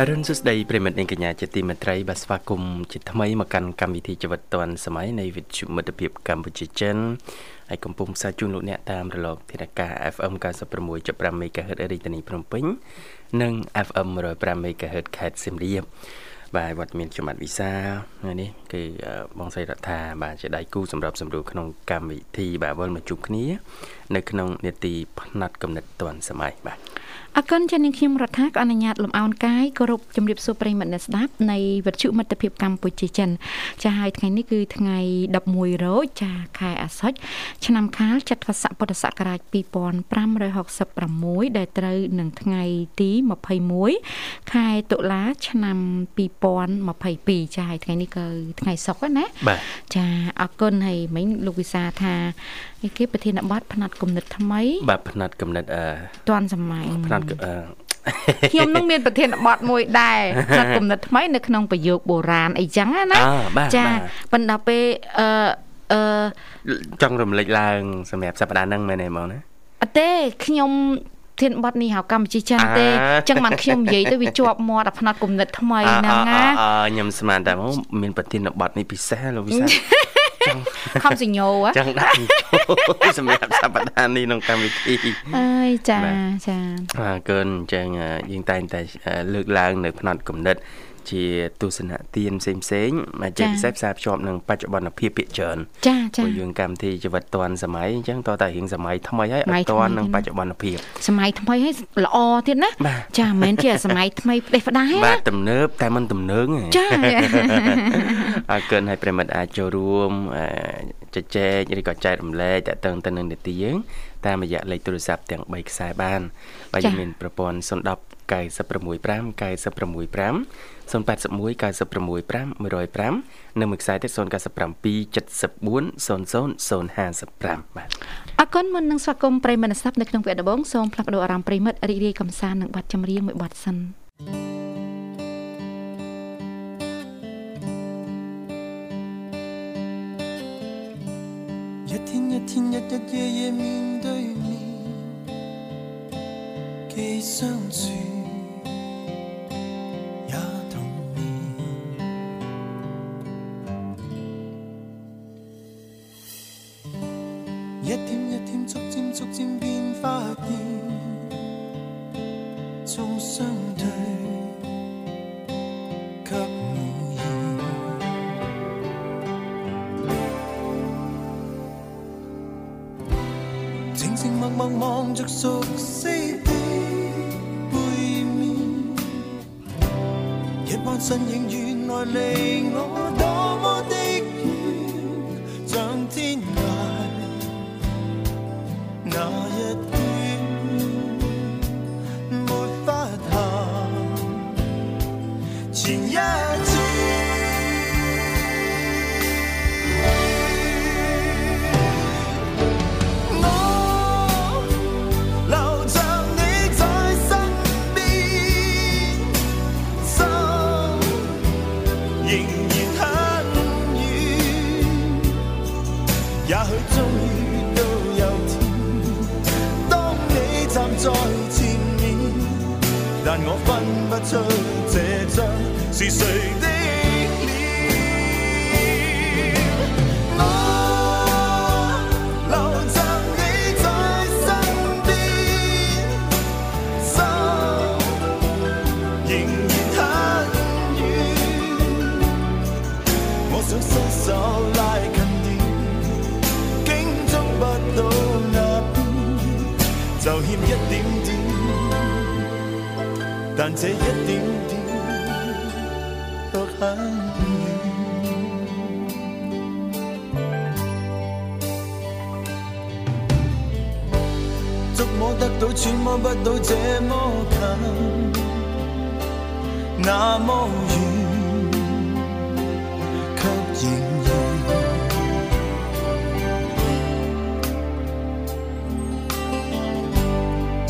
អរុនសុស្ដីប្រិមិត្តនិងកញ្ញាជាទីមេត្រីបាទស្វាគមន៍ជាថ្មីមកកាន់កម្មវិធីជីវិតឌွန်សម័យនៃវិទ្យុមិត្តភាពកម្ពុជាចិនហើយកំពុងផ្សាយជូនលោកអ្នកតាមរលកធារកាស FM 96.5 MHz រាជធានីភ្នំពេញនិង FM 105 MHz ខេត្តសៀមរាបបាទវត្តមានខ្ញុំបាទវិសានេះគឺបងស្រីរដ្ឋាបាទជាដៃគូសម្រាប់សម្រួលក្នុងកម្មវិធីបាទវិលមកជួបគ្នា នៅក្នុងនេតិផ្នែកកំណត់ឌွန်សម័យបាទ អកិនចានាងខ្ញុំរដ្ឋាក៏អនុញ្ញាតលំអោនកាយគោរពជំរាបសួរប្រិយមិត្តអ្នកស្ដាប់នៃវិទ្យុមិត្តភាពកម្ពុជាចិនចាហើយថ្ងៃនេះគឺថ្ងៃ11រោចចាខែអាសត់ឆ្នាំខាលចត្វាស័កពុទ្ធសករាជ2566ដែលត្រូវនឹងថ្ងៃទី21ខែតុលាឆ្នាំ2022ចាហើយថ្ងៃនេះគឺថ្ងៃសុក្រណាចាអរគុណហើយមិញលោកវិសាថាគេប្រធានបទផ្នែកគំនិតថ្មីបាទផ្នែកគំនិតអឺទាន់សម័យផ្នែកខ្ញុំនឹងមានប្រធានបទមួយដែរផ្នែកគំនិតថ្មីនៅក្នុងប្រយោគបុរាណអីចឹងណាចាប៉ុន្តែពេលអឺអឺចង់រំលេចឡើងសម្រាប់សប្តាហ៍ហ្នឹងមែនទេមកណាអត់ទេខ្ញុំធានបត់នេះហៅកម្ពុជាចិនទេចឹងមិនខ្ញុំនិយាយទៅវាជាប់មាត់អាផ្នែកគំនិតថ្មីហ្នឹងណាខ្ញុំស្មានតែមានប្រធានបត់នេះពិសេសលោកវិសា ខំសញ្ញោចឹងដាក់សម្រាប់សប្តាហ៍នេះក្នុងកម្មវិធីអើយចាចាអរគុណអញ្ចឹងយើងតែងតែលើកឡើងនៅផ្នែកគំនិត ជាទស្សនៈទានផ្សេងផ្សេងមកជាពិសេសផ្សារភ្ជាប់នឹងបច្ចុប្បន្នភាពភាគច្រើនចាចាព្រោះយើងកម្មវិធីជីវិតឌွန်សម័យអញ្ចឹងតើតែរៀងសម័យថ្មីហើយអត់ឌွန်នឹងបច្ចុប្បន្នភាពសម័យថ្មីហើយល្អទៀតណាចាមិនមែនជាសម័យថ្មីផ្ដេសផ្ដាសទេបាទទំនើបតែមិនទំនើងចាអរគុណឲ្យប្រិមិត្តអាចចូលរួមជជែកឬក៏ចែករំលែកតទៅទៅនឹងនីតិយើងតាមរយៈលេខទូរស័ព្ទទាំង3ខ្សែបានបាទយើងមានប្រព័ន្ធ010 965 965 081 965 105និងមួយខ្សែទៀត097 74 00 055បាទអរគុណមុននឹងស្វាគមន៍ប្រិយមិត្តស្ដាប់នៅក្នុងវគ្គដំបូងសូមផ្លាស់ប្ដូរអារម្មណ៍ប្រិយមិត្តរីករាយកំសាន្តនឹងបទចម្រៀងមួយបទសិន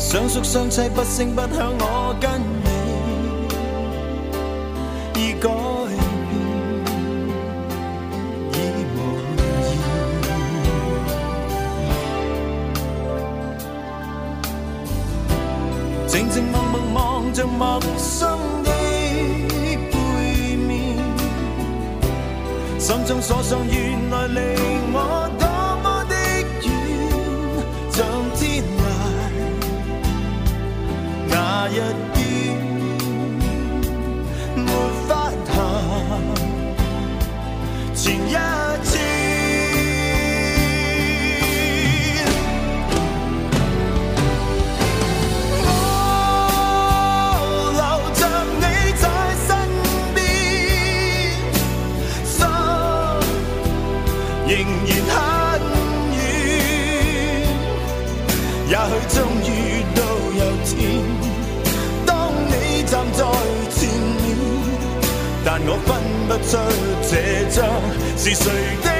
相熟相砌，不声不响，我跟你已改變，已無言。靜靜默默望着陌生的背面，心中所想原來離我分不出这张是谁的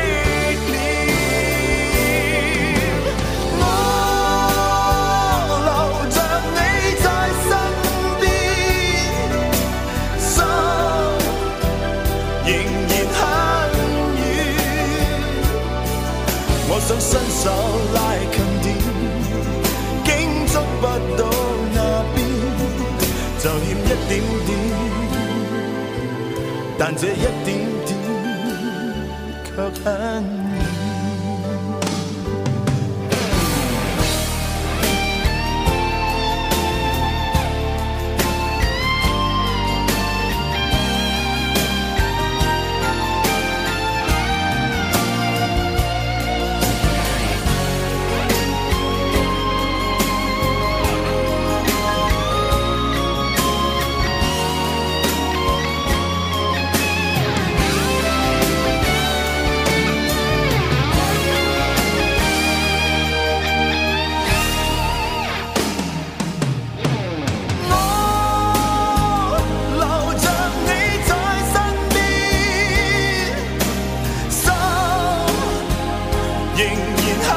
仍然很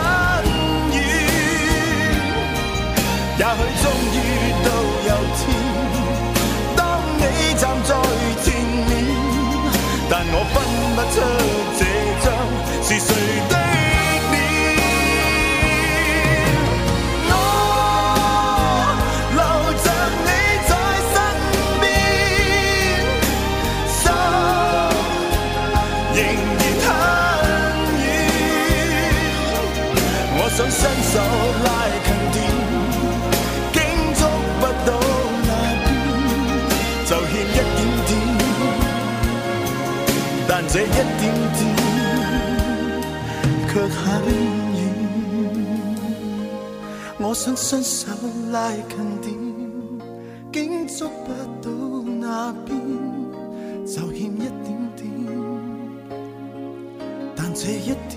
远。也许终于到有天，当你站在前面，但我分不出这张是谁的这一点点，却很远。我想伸手拉近点，竟捉不到那边，就欠一点点，但这一点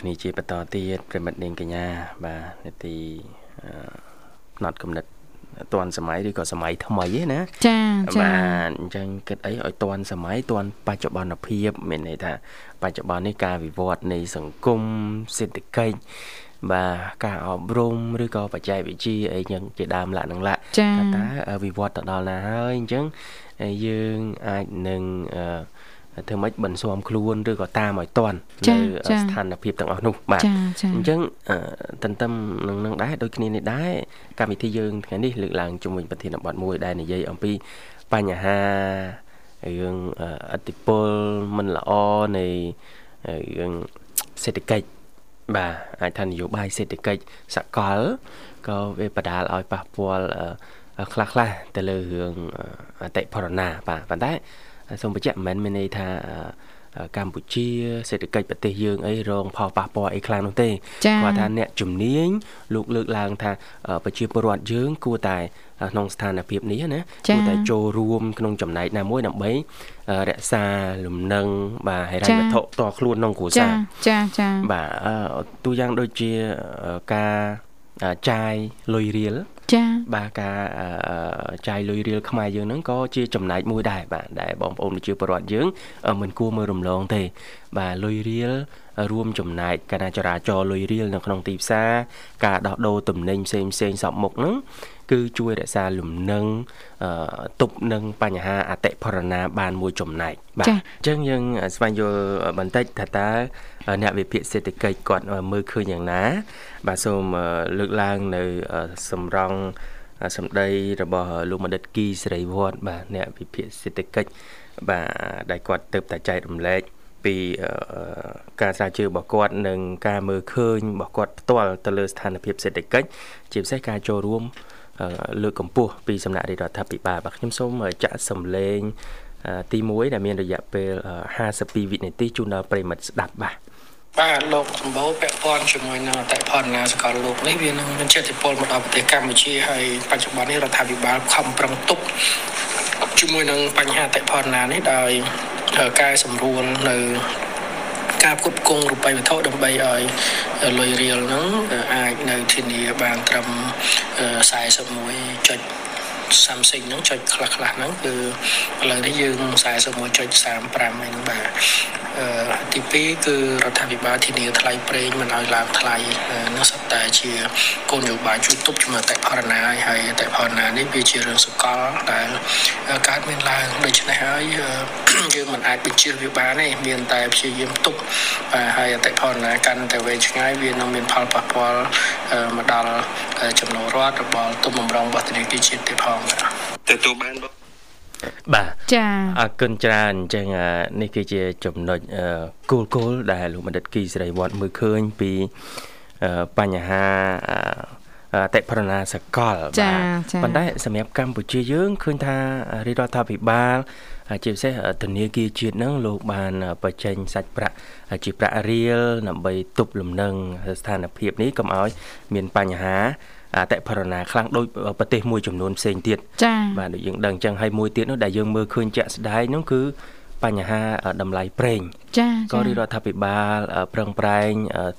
គ្នាជាបន្តទៀតប្រិមិត្តនាងកញ្ញាបាទនាទីអឺផ្នែកកំណត់តាន់សម័យឬក៏សម័យថ្មីឯណាចាចាបាទអញ្ចឹងគិតអីឲ្យតាន់សម័យតាន់បច្ចុប្បន្នភាព មានន័យថាបច្ចុប្បន្ននេះការវិវត្តនៃសង្គមសេដ្ឋកិច្ចបាទការអប់រំឬក៏បច្ចេកវិទ្យាអីយ៉ាងជាដើមលក្ខនឹងលក្ខចាថាតើវិវត្តទៅដល់ណាហើយអញ្ចឹងយើងអាចនឹងអឺ ធ្វើម៉េចបន្ស៊ាំខ្លួនឬក៏តាមឲ្យតាន់ចានៅចាស្ថានភាពទាំងអស់នោះបាទចាចាអញ្ចឹងអឺទន្ទឹមនឹងនឹងដែរដូចគ្នានេះដែរកម្មវិធីយើងថ្ងៃនេះលើកឡើងជុំវិញប្រធានបទមួយដែលនិយាយអំពីបញ្ហារឿងអឺអតិពលមិនល្អនៃរឿងសេដ្ឋកិច្ចបាទអាចថានយោបាយសេដ្ឋកិច្ចសកលក៏វាបដាលឲ្យប៉ះពាល់អឺខ្លះខ្លះៗទៅលើរឿងអតិផរណាបាទប៉ុន្តែ សូមបញ្ជាក់មិនមែនមានន័យថាអកម្ពុជាសេដ្ឋកិច្ចប្រទេសយើងអីរងផលប៉ះពាល់អីខ្លាំងនោះទេគាត់ថាអ្នកជំនាញលោកលើកឡើងថាប្រជាពលរដ្ឋយើងគួរតែក្នុងស្ថានភាពនេះណាគួរតែចូលរួមក្នុងចំណែកណាមួយដើម្បីរក្សាលំនឹងបាទហិរញ្ញវត្ថុតខ្លួនក្នុងគ្រួសារចាចាបាទទូយ៉ាងដូចជាការចាយលុយរៀល ចាបាទការចាយលុយរៀលខ្មែរយើងហ្នឹងក៏ជាចំណែកមួយដែរបាទដែលបងប្អូនប្រជាពលរដ្ឋយើង មិនគួរមើលរំលងទេ បាទលុយរៀលរួមចំណែកការចរាចរលុយរៀលនៅក្នុងទីផ្សារការដោះដូរទំនិញផ្សេងផ្សេងសពមុខហ្នឹងគឺជួយរក្សាលំនឹងទប់នឹងបញ្ហាអតិផរណាបានមួយចំណែកបាទអញ្ចឹងយើងស្វែងយល់បន្តិចថាតើ អ្នកវិភាគសេដ្ឋកិច្ចគាត់មើលឃើញយ៉ាងណា បាទសូមលើកឡើងនៅសម្រងសម្ដីរបស់លោកបណ្ឌិតគីសេរីវត្តបាទអ្នកវិភាគសេដ្ឋកិច្ចបាទដែលគាត់ទៅតែចែករំលែកពីការស្រាវជ្រាវរបស់គាត់និងការមើលឃើញរបស់គាត់ផ្ទាល់ទៅលើស្ថានភាពសេដ្ឋកិច្ចជាពិសេសការចូលរួមលើកកម្ពស់ពីសំណាក់រាជរដ្ឋាភិបាលបាទខ្ញុំសូមចាក់សំឡេង ទី1ដែលមានរយៈពេល52វិនាទីជូនដល់ប្រិមិត្តស្ដាប់បាទបាទលោកសម្បូរពាក់ព័ន្ធជាមួយនឹងអតិផរណាសកលលោកនេះវានឹងមានចេតពលមកដល់ប្រទេសកម្ពុជាហើយបច្ចុប្បន្ននេះរដ្ឋាភិបាលខំប្រឹងទប់ជាមួយនឹងបញ្ហាអតិផរណានេះដោយកែសម្រួលនៅការផ្គត់ផ្គង់រូបិយវត្ថុដើម្បីឲ្យលុយរៀលហ្នឹងអាចនៅធានាបានត្រឹម41.5 something ហ្នឹងចុចខ្លះខ្លះហ្នឹងគឺឥឡូវនេះយើង41.35ហ្នឹងបាទអឺទី2គឺរដ្ឋាភិបាលធានាថ្លៃប្រេងមិនឲ្យឡើងថ្លៃនោះសុទ្ធតែជាគោលនយោបាយជួយទប់ជាមួយអតិផរណាហើយអតិផរណានេះវាជារឿងសកលដែលកើតមានឡើងដូច្នេះហើយយើងមិនអាចបញ្ជាវាបានទេមានតែព្យាយាមទប់បាទហើយអតិផរណាកាន់តែវែងឆ្ងាយវានឹងមានផលប៉ះពាល់មកដល់ចំណូលរដ្ឋរបស់ទុំបំរុងរបស់ធនាគារជាតិទៀតផងបាទទទួលបានបងបាទចាអរគុណច្រើនអញ្ចឹងនេះគឺជាចំណុចគោលគោលដែលលោកបណ្ឌិតគីសេរីវត្តមើលឃើញពីបញ្ហាអតិផរណាសកលបាទប៉ុន្តែសម្រាប់កម្ពុជាយើងឃើញថារាជរដ្ឋាភិបាលជាពិសេសធនាគារជាតិហ្នឹងលោកបានបញ្ចេញសាច់ប្រាក់ជាប្រាក់រៀលដើម្បីទប់លំនឹងស្ថានភាពនេះកុំឲ្យមានបញ្ហា អតិផរណាខ្លាំងដូចប្រទេសមួយចំនួនផ្សេងទៀតចា៎បាទដូចយើងដឹងអញ្ចឹងហើយមួយទៀតនោះដែលយើងមើលឃើញជាក់ស្ដែងនោះគឺបញ្ហាតម្លៃប្រេងចាក៏រដ្ឋាភិបាលប្រឹងប្រែង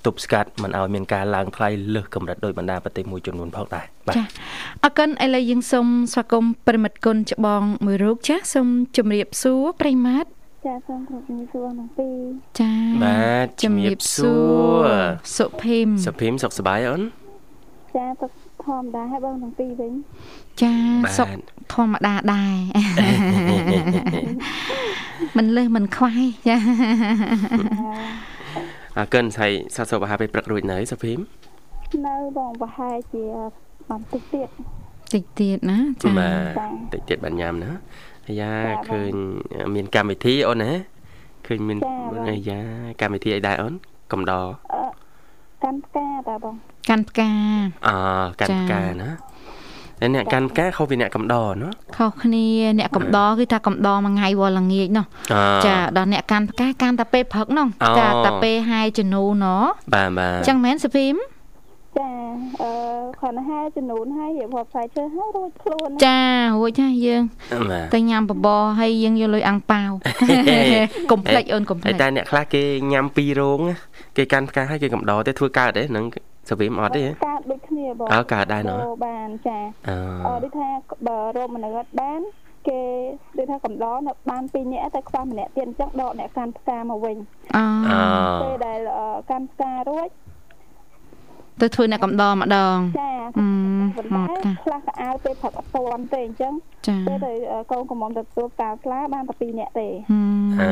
ទប់ស្កាត់មិនឲ្យមានការឡើងថ្លៃលើសកម្រិតដោយបណ្ដាប្រទេសមួយចំនួនផងដែរបាទចាអរគុណឥឡូវយើងសូមស្វាគមន៍ប្រិមិត្តគុណច្បងមួយរូបចាសូមជម្រាបសួរប្រិមត្តចាសូមជំរាបសួរទាំងពីរចាបាទជំរាបសួរសុភីមសុភីមសុខសប្បាយអូនចាសុខ ធម្មតាហើយបងទាំងពីរវិញចាសុខធម្មតាដែរមិនលើសមិនខ្វាយចាអើកិនស្អីសាសុបអាហារពេលព្រឹករួចនៅសុភីមនៅបងប្រហែលជាបន្តិចទៀតតិចទៀតណាចាតិចទៀតបានញ៉ាំណាអាយ៉ាឃើញមានកម្មវិធីអូនណាឃើញមានអាយ៉ាកម្មវិធីអីដែរអូនកំដរកាន់ផ្កាតាបង កាន់ផ្កាអកាន់ផ្កាណាអ្នកកាន់ផ្កាខុសពីអ្នកកំដរណាខុសគ្នាអ្នកកំដរគឺថាកំដរមួយថ្ងៃវល់ល្ងាចនោះចាដល់អ្នកកាន់ផ្កាកាន់តែពេលព្រឹកនោះចាតែពេលហាយជំនូនណបាទបាទអញ្ចឹងមែនសុភីមចាអឺគ្រាន់តែហាចំនួនហើយរៀបរាប់ផ្សាយជើហើយរួចខ្លួនចារួចហើយយើងទៅញ៉ាំបបរហើយយើងយកលុយអាំងប៉ាវកុំភ្លេចអូនកុំភ្លេចតែអ្នកខ្លះគេញ៉ាំពីររោងគេកាន់ផ្កាហើយគេកំដរទេធ្វើកើតទេនឹង សវិមអត់ទេកើតដូចគ្នាបងអើកើតដែរណ៎បានចាអឺដូចថាបើរោគមនុស្សអត់បានគេដូចថាកំដរនៅបាន2នាក់តែខ្វះម្នាក់ទៀតអញ្ចឹងដកអ្នកកាន់ផ្កាមកវិញអូពេលដែលកាន់ផ្ការួច ទៅធ្វើអ្នកកំដរម្ដងចាប៉ុន្តែខ្លះក៏អាវពេលផឹកអត់ទាន់ទេអញ្ចឹងពេលទៅកូនកំមុំទៅទទួលកាស្លាបានតែ2នាក់ទេអឺ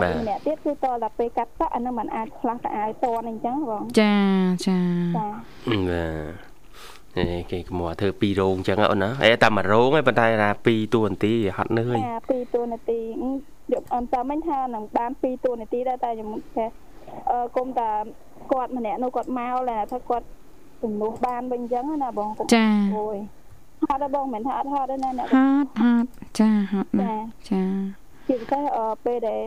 បាទម្នាក់ទៀតគឺតដល់ពេលកាត់សក់អានឹងមិនអាចខ្លះទៅអាវទាន់អញ្ចឹងបងចាចាបាទគេកុំមកធ្វើពីររោងអញ្ចឹងអូនណាអេតែមួយរោងឯងប៉ុន្តែថា2តួនាទីហត់នឿយចា2តួនាទីយកអនតាមមិញថានឹងបាន2តួនាទីដែរតែខ្ញុំចេះអឺគុំតា គាត់ម្នាក់នោះគាត់មកឡាថាគាត់ជំនួសបានវិញអញ្ចឹងណាបងចាអូយហត់ដែរបងមិនថាអត់ហត់ទេណាអ្នកហត់ហត់ចាហត់ណាចាជាពិសេសពេលដែល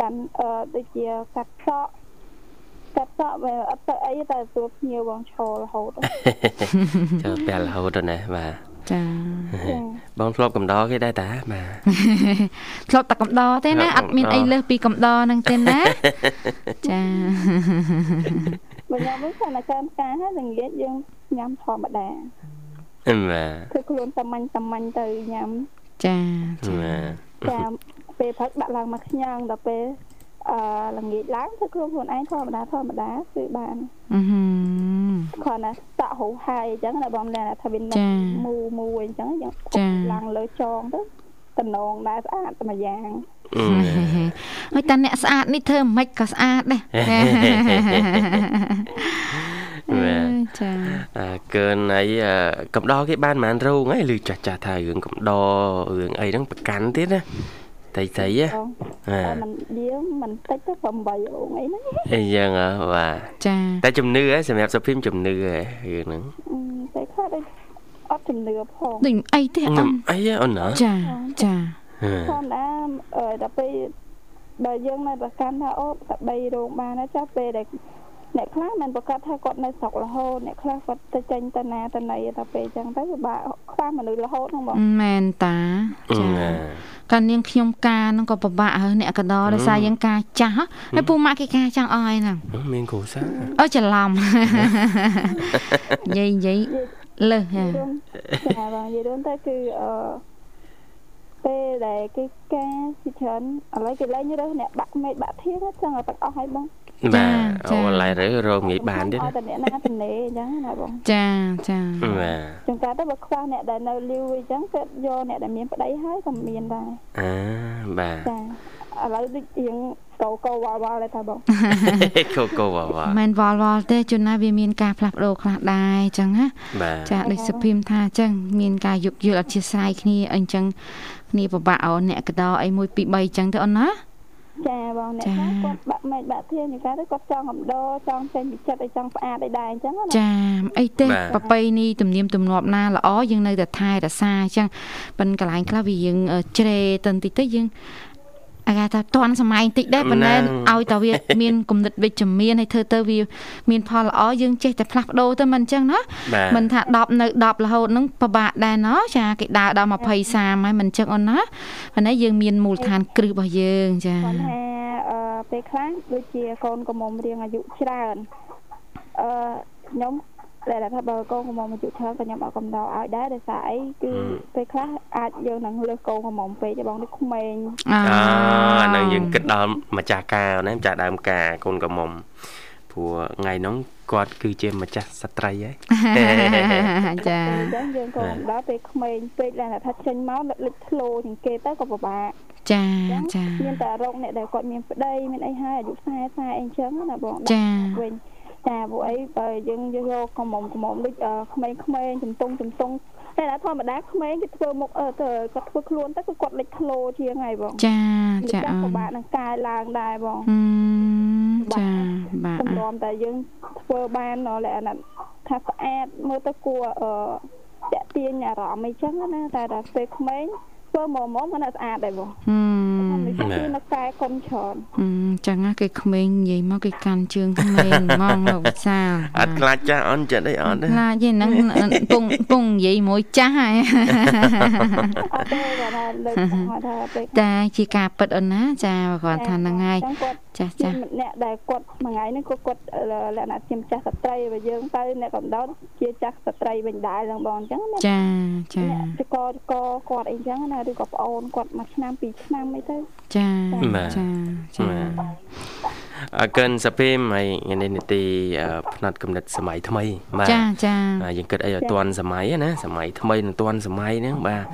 កាន់អឺដូចជាកាត់សក់កាត់សក់វាអត់ទៅអីតែទទួលភ្ញៀវបងឈររហូតចូលពេលរហូតណាបាទចា បងធ្លាប់កំដរគេដែរតាបាទធ្លាប់តែកំដរទេណាធ្លាប់អត់មានកំដរអីលើសពីកំដរហ្នឹងទេណាចាបើញ៉ាំវិញស្អាតកើការហើយល្ងាចយើងញ៉ាំធម្មតាបាទគឺខ្លួនសាមញ្ញសាមញ្ញទៅញ៉ាំចាចាបាទចាំពេលព្រឹកដាក់ឡើងមកខ្ញងដល់ពេល អឺល្ងាចឡើងធ្វើខ្លួនខ្លួនឯងធម្មតាធម្មតាគឺបានអឺហឺគ្រាន់តែតាក់ហូរហើយអញ្ចឹងណាបងលែនថាវាចាមូមូអញ្ចឹងយើងចាឡើងលើចងទៅតំណងដែរស្អាតតែមួយយ៉ាងអឺហើយតាអ្នកស្អាតនេះធ្វើមិនក៏ស្អាតដែរបាទចាអើកើនអីអឺកំដរគេបានប៉ុន្មានរោងហើយឮចាស់ចាស់ថារឿងកំដររឿងអីហ្នឹងប្រកាន់ទៀតណា តៃតៃហ៎បងអាតែมันយើងមិនតិចទេ8អូងអីហ្នឹងអីយ៉ាងហ៎បាទចាតែជំនឿហ៎សម្រាប់សុភីមជំនឿហ៎រឿងហ្នឹងអឺតែខ្លះដូចអត់ជំនឿផងដូចអីទេអូនអីហ៎អូនណាចាចាហឺធម្មតាអឺដល់ពេលបើយើងនៅប្រកាន់ថាអូតែ3រោងបានហើយចាស់ពេលដែល អ្នកខ្លះមិនប្រកាសថាគាត់នៅស្រុករហូតអ្នកខ្លះគាត់ទៅចេញទៅណាទៅណីដល់ពេលអញ្ចឹងទៅពិបាកខ្វះមនុស្សរហូតហ្នឹងបងមែនតាអឺចាកាលនាងខ្ញុំការហ្នឹងក៏ពិបាកហើយអ្នកកដោដោយសារយើងការចាស់ហ៎ហើយពូម៉ាក់គេការចង់អស់ហើយហ្នឹងមានគ្រូសាអូច្រឡំនិយាយនិយាយលើសហ่ะរួមចាបងនិយាយរួមទៅគឺអឺពេលដែលគេការជាច្រើនឥឡូវគេលែងរើសអ្នកបាក់មេឃបាក់ធៀងហ្នឹងចឹងឲ្យបាក់អស់ហើយបង បាទអូឡៃរើរោងងាយបានទៀតឲ្យតែអ្នកណាទៅនេអញ្ចឹងណាបងចាចាបាទចង្ការទៅបើខ្វះអ្នកដែលនៅលីវអញ្ចឹងគាត់យកអ្នកដែលមានប្តីហើយក៏មានដែរអាបាទចាឥឡូវដូចរៀងកោកោវល់វល់ដែរថាបងកូកូវ៉ាវ៉ាមិនវល់វល់ទេជួនណាវាមានការផ្លាស់ប្ដូរខ្លះដែរអញ្ចឹងណាបាទចាដូចសុភីមថាអញ្ចឹងមានការយោគយល់អធិស្ឋានគ្នាអញ្ចឹងគ្នាពិបាកអូនអ្នកកដោអី1 2 3អញ្ចឹងទៅអូនណា ចាបងអ្នកចាខ្លះគាត់បាក់មេឃបាក់ធៀងចង្ការទៅគាត់ចង់កំដរចង់ចេញពីចិត្តឲ្យចង់ស្អាតឲ្យដែរអញ្ចឹងណាចាអីទេប្របីនេះទំនៀមទម្លាប់ណាល្អយើងនៅតែថែរក្សាអញ្ចឹងប៉ិនកន្លែងខ្លះវាយើងអឺជ្រេទៅបន្តិចទៅយើង អាគេថាតន់សម័យបន្តិចដែរប៉ុន្តែឲ្យតែវាមានគំនិតវិជ្ជមានហើយធ្វើទៅវាមានផលល្អយើងចេះតែផ្លាស់ប្ដូរទៅមិនអញ្ចឹងណាបាទមិនថា10នៅ10រហូតហ្នឹងពិបាកដែរណោះចាគេដើរដល់20 30ហើយមិនអញ្ចឹងអូនណាប៉ុន្តែយើងមានមូលដ្ឋានគ្រឹះរបស់យើងចាគាត់ថាអឺពេលខ្លះដូចជាកូនកំមុំរៀងអាយុច្រើនអឺខ្ញុំ តែថាបើកូនកំមុំអាយុច្រើនក៏ខ្ញុំអត់កំដរឲ្យដែរដោយសារអីគឺពេលខ្លះអាចយើងនឹងលើសកូនកំមុំពេកទេបងនេះក្មេងអអអាហ្នឹងយើងគិតដល់ម្ចាស់ការណាម្ចាស់ដើមការកូនកំមុំព្រោះថ្ងៃហ្នឹងគាត់គឺជាម្ចាស់ស្ត្រីហើយចាអញ្ចឹងយើងក៏មិនដល់ពេលក្មេងពេកឡើងថាចេញមកលេចធ្លោជាងគេទៅក៏ពិបាកចាអញ្ចឹងចាមានតែរកអ្នកដែលគាត់មានប្តីមានអីហើយអាយុ40 40អីចឹងណាបងចាវិញ ចាពួកអីបើយើងយកកុំកុំដូចក្មេងក្មេងជំទង់ជំទង់តែធម្មតាក្មេងគេធ្វើមុខអឺទៅគាត់ធ្វើខ្លួនទៅគឺគាត់លេចធ្លោជាងហើយបងចាចាអអូពិនបាកនឹងកាយឡើងដែរបងហឹមចាបាទសំឡំតែយើងធ្វើបានលក្ខណៈថាស្អាតមើលទៅគួរអឺតាក់ទាញអារម្មណ៍អីចឹងណាតែដល់ពេលក្មេង ធ្វើមកមកមិនស្អាតដែរបងហឹមនេះគឺនៅកែកុំច្រើនហឹមចឹងណាគេក្មេងនិយាយមកគេកាន់ជើងក្មេងហ្មងលោកវិសាលអត់ខ្លាចចាស់អន់ចិត្តអីអត់ទេខ្លាចទេហ្នឹងពងពងនិយាយមួយចាស់ហើយអត់ទេគាត់ថាលើកគាត់ថាពេលតែជាការពិតអូនណាចាគាត់ថាហ្នឹងហើយចឹងគាត់ចាស់ចាចាស់អ្នកដែលគាត់មួយថ្ងៃហ្នឹងក៏គាត់លក្ខណៈជាម្ចាស់ស្ត្រីបើយើងទៅអ្នកកំដៅជាចាស់ស្ត្រីវិញដែរហ្នឹងបងអញ្ចឹងណាចាចាអ្នកចកចកគាត់អីចឹងណាឬក៏ប្អូនគាត់មួយឆ្នាំពីរឆ្នាំអីទៅចាចាចា អរគុណសាភីមហើយថ្ងៃនេះនីតិអឺផ្នែកកំណត់សម័យថ្មីបាទចាចាបាទយើងគិតអីឲ្យទាន់សម័យណាសម័យថ្មីនិងទាន់សម័យហ្នឹងបាទ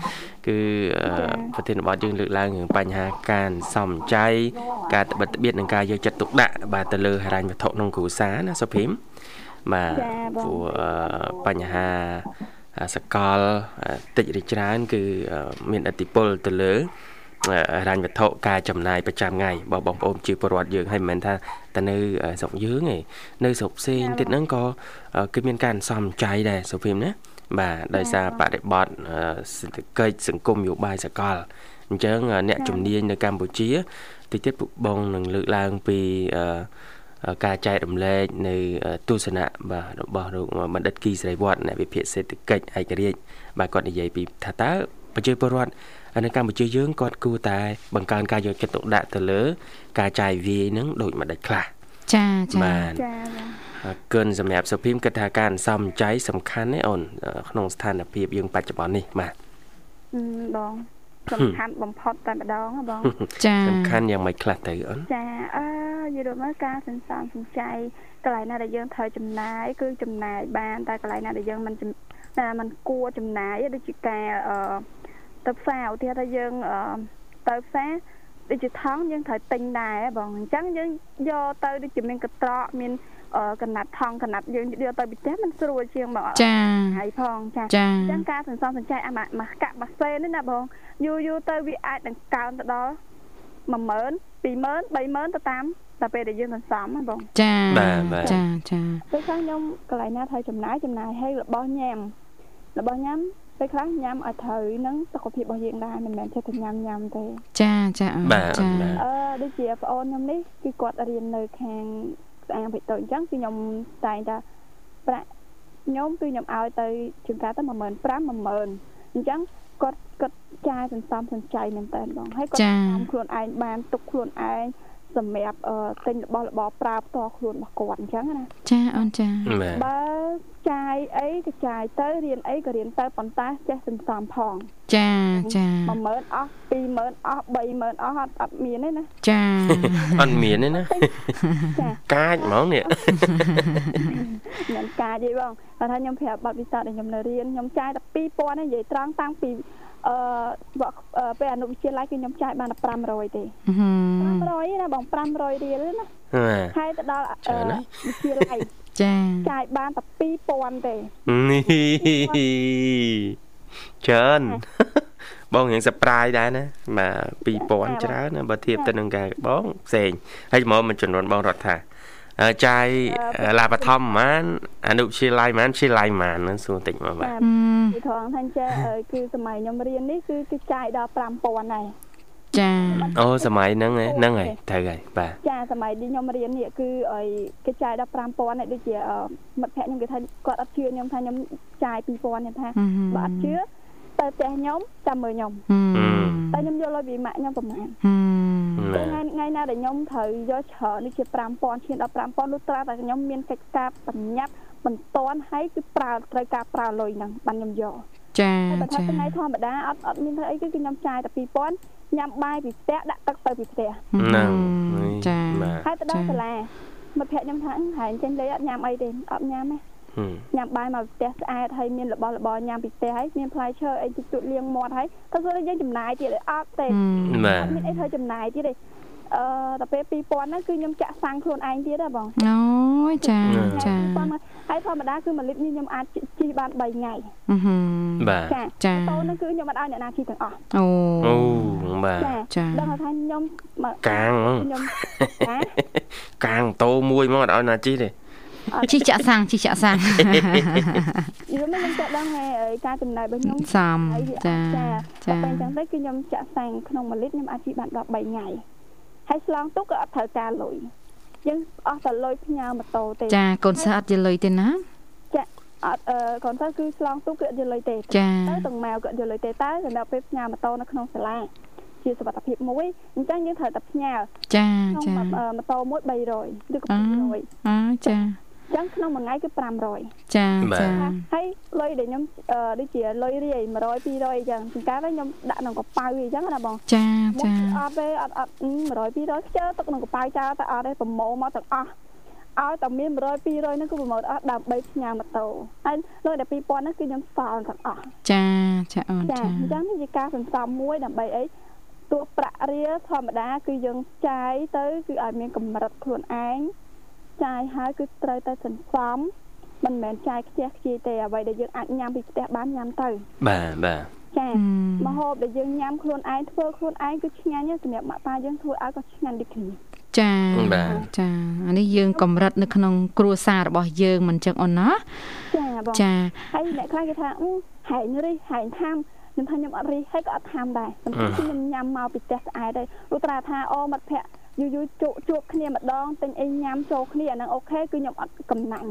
គឺអឺប្រធានបទយើងលើកឡើងរឿងបញ្ហាការសំចៃការត្បិតត្បៀតនិងការយកចិត្តទុកដាក់បាទទៅលើហិរញ្ញវត្ថុក្នុងគ្រួសារណាសុភីមបាទព្រោះអឺបញ្ហាសកលតិចឬច្រើន គឺអឺមានឥទ្ធិពលទៅលើហិ រញ្ញវត្ថុការចំណាយប្រចាំថ្ងៃរបស់បងប្អូនជាពលរដ្ឋយើងហើយមិនមែនថាតែនៅស្រុកយើងទេនៅស្រុកផ្សេងទៀតហ្នឹងក៏គឺមានការសំចៃដែរសុភីមណាបាទដោយសារបរិបត្តិសេដ្ឋកិច្ចសង្គមយោបាយសកលអញ្ចឹងអ្នកជំនាញនៅកម្ពុជាតិចទៀតបងនឹងលើកឡើងពីការចែករំលែកនៅទស្សនៈបាទរបស់លោកបណ្ឌិតគីសេរីវត្តអ្នកវិភាគសេដ្ឋកិច្ចឯករាជ្យបាទគាត់និយាយពីថាតើ ប្រជាពលរដ្ឋនៅកម្ពុជាយើងគាត់គួរតែបង្កើនការយកចិត្តទុកដាក់ទៅលើ ការចាយវាយនឹងដូចម្ដេចខ្លះចាចាបាទចាកិនសម្រាប់សុភីមគិតថាការសំចៃសំខាន់ណាអូនក្នុងស្ថានភាពយើងបច្ចុប្បន្ននេះបាទបងសំខាន់បំផុតតែម្ដងបងចាសំខាន់យ៉ាងម៉េចខ្លះទៅអូនចាអឺយល់មកការសន្សំសំចៃកន្លែងណាដែលយើងត្រូវចំណាយគឺចំណាយបានតែកន្លែងណាដែលយើងមិនតែมันគួរចំណាយដូចជាការអឺ ទៅផ្សារឧទាហរណ៍ថាយើងទៅផ្សារដូចជាថង់យើងត្រូវទិញដែរបងអញ្ចឹងយើងយកទៅដូចជាមានកត្រកមានកណាត់ថង់កណាត់យើងយកទៅពីផ្ទះมันស្រួលជាងបងចាហើយផងចាអញ្ចឹងការសន្សំសំចៃអាមកកាក់មួយសេននេះណាបងយូរយូរទៅវាអាចនឹងកើនទៅដល់10000 20000 30000ទៅតាមតែពេលដែលយើងសន្សំណាបងចាចាចាពេលខ្លះខ្ញុំកន្លែងណាត្រូវចំណាយចំណាយឲ្យរបស់ញ៉ាំរបស់ញ៉ាំ ពេលខ្លះញ៉ាំឲ្យត្រូវនឹងសុខភាពរបស់យើងដែរមិនមែនចិត្តតែញ៉ាំញ៉ាំទេចាចាចាអឺដូចជាប្អូនខ្ញុំនេះគឺគាត់រៀននៅខាងស្អាងពេកតូចអញ្ចឹងគឺខ្ញុំតែងតែប្រាក់ខ្ញុំគឺខ្ញុំឲ្យទៅជាងការទៅ15000 10000អញ្ចឹងគាត់គាត់ចាយសន្សំសំចៃមែនតើបងហើយគាត់សំខ្លួនឯងបានទុកខ្លួនឯង សម្រាប់ទិញរបស់របរប្រើផ្ទាល់ខ្លួនរបស់គាត់អញ្ចឹងណាចាអូនចាបើចាយអីក៏ចាយទៅរៀនអីក៏រៀនទៅប៉ុន្តែចេះសន្សំផងចាចា10000អស់20000អស់30000អស់អត់អត់មានទេណាចាអត់មានទេណាចាកាចហ្មងនេះខ្ញុំកាចទេបងគាត់ថាខ្ញុំប្រាប់បាត់វិសាដែលខ្ញុំនៅរៀនខ្ញុំចាយតែ2000និយាយត្រង់តាំងពី អឺពេលអនុវិទ្យាល័យគឺខ្ញុំចាយបានតែ500ទេ500ណាបង500រៀលណាហើយទៅដល់វិទ្យាល័យចាចាយបានតែ2000ទេនេះច្រើនបងរៀងសប្រាយដែរណាបាទ2000ច្រើនណាបើធៀបទៅនឹងការបងផ្សេងហើយមកមិនចំនួនបងរដ្ឋថា ចាយឡាបឋមប៉ុន្មានអនុវិទ្យាល័យប៉ុន្មានវិទ្យាល័យប៉ុន្មានហ្នឹងសួរតិចមកបាទពីថងថាចាគឺសម័យខ្ញុំរៀននេះគឺគឺចាយដល់5000ដែរចាអូសម័យហ្នឹងហ្នឹងហើយត្រូវហើយបាទចាសម័យនេះខ្ញុំរៀននេះគឺឲ្យគេចាយដល់5000ហើយដូចជាមិត្តភក្តិខ្ញុំគេថាគាត់អត់ជឿខ្ញុំថាខ្ញុំចាយ2000ខ្ញុំថាបើអត់ជឿទៅផ្ទះខ្ញុំចាំមើលខ្ញុំតែខ្ញុំយកលុយពីម៉ាក់ខ្ញុំប្រហែល ថ្ងៃថ្ងៃណាដែលខ្ញុំត្រូវយកច្រើននេះជា5000ឈានដល់5000លុះត្រាតែខ្ញុំមានកិច្ចការបញ្ញាប់មិនតាន់ហើយគឺប្រើត្រូវការប្រើលុយហ្នឹងបានខ្ញុំយកចាតែថាថ្ងៃធម្មតាអត់អត់មានធ្វើអីគឺខ្ញុំចាយតែ2000ញ៉ាំបាយពីផ្ទះដាក់ទឹកទៅពីផ្ទះហ្នឹងចាហើយទៅដល់សាលាមិត្តភក្តិខ្ញុំថាហែងចេញលេអត់ញ៉ាំអីទេអត់ញ៉ាំទេ ញ៉ាំបាយមកផ្ទះស្អាតហើយមានរបស់របរញ៉ាំពីផ្ទះហើយមានផ្លែឈើអីជក់លាងមាត់ហើយទៅស្រួលយើងចំណាយទៀតអត់ទេបាទមានអីធ្វើចំណាយទៀតទេអឺដល់ពេល2000ហ្នឹងគឺខ្ញុំចាក់សាំងខ្លួនឯងទៀតហ៎បងអូយចាចាហើយធម្មតាគឺមួយលីត្រនេះខ្ញុំអាចជិះបាន3ថ្ងៃបាទចាចាតូនហ្នឹងគឺខ្ញុំអត់ឲ្យអ្នកណាជិះទាំងអស់អូអូបាទចាដឹងថាខ្ញុំកាងខ្ញុំកាងតោមួយមកអត់ឲ្យណាជិះទេ ជីចាក់សាំងជីចាក់សាំងយល់មិនខ្ញុំចាក់ដឹងហើយការចំណាយរបស់ខ្ញុំសំចាចាតែអញ្ចឹងទៅគឺខ្ញុំចាក់សាំងក្នុង1លីត្រខ្ញុំអាចជីបានដល់3ថ្ងៃហើយស្លងទុកក៏អត់ត្រូវការលុយយើងអស់តែលុយផ្ញើម៉ូតូទេចាកូនសិស្សអត់ជាលុយទេណាចាអត់អឺកូនសិស្សគឺស្លងទុកគឺអត់យកលុយទេចាទៅទាំងម៉ែក៏យកលុយទេតែសម្រាប់ពេលផ្ញើម៉ូតូនៅក្នុងសាលាជាសុខភាពមួយអញ្ចឹងយើងត្រូវតែផ្ញើចាចាម៉ូតូមួយ300ឬក៏200អឺចា ចឹងក្នុងមួយថ្ងៃគឺ500ចាចាហើយលុយដែលខ្ញុំដូចជាលុយរាយ100 200អញ្ចឹងចង្ការខ្ញុំដាក់ក្នុងកប៉ៅអញ្ចឹងណាបងចាចាអត់ទេអត់អត់100 200ខ្ជិលទុកក្នុងកប៉ៅចោលតែអត់ទេប្រម៉ូមកទាំងអស់ឲ្យតែមាន100 200ហ្នឹងគឺប្រម៉ូតអស់ដើម្បីផ្ញើម៉ូតូហើយលុយដល់2000ហ្នឹងគឺខ្ញុំសល់ទាំងអស់ចាចាអូនចាអញ្ចឹងជាការសន្សំមួយដើម្បីអីទោះប្រាក់រៀលធម្មតា គឺយើងចាយទៅ គឺឲ្យមានកម្រិតខ្លួនឯង ចាយហើយគឺត្រូវតែសន្សំមិនមែនចាយខ្ជះខ្ជាយទេអ្វីដែលយើងអាចញ៉ាំពីផ្ទះបានញ៉ាំទៅបាទបាទចាមហូបដែលយើងញ៉ាំខ្លួនឯងធ្វើខ្លួនឯងគឺឆ្ងាញ់សម្រាប់ម៉ាក់ប៉ាយើងធ្វើឲ្យក៏ឆ្ងាញ់ដូចគ្នាចាចាអានេះយើងកម្រិតនៅក្នុងគ្រួសាររបស់យើងមិនចឹងអូនណាចាបងចាហើយអ្នកខ្លះគេថាហែងរិះហែងហាំខ្ញុំថាខ្ញុំអត់រីហើយក៏អត់ថាមដែរប៉ុន្តែខ្ញុំញ៉ាំមកពីផ្ទះស្អែកហើយលុះត្រាថាអូមិត្តភ័ក្តិ យូរយូរជួបជួបគ្នាម្ដងទិញអីញ៉ាំចូលគ្នាអាហ្នឹងអូខេគឺខ្ញុំអត់កំណាញ់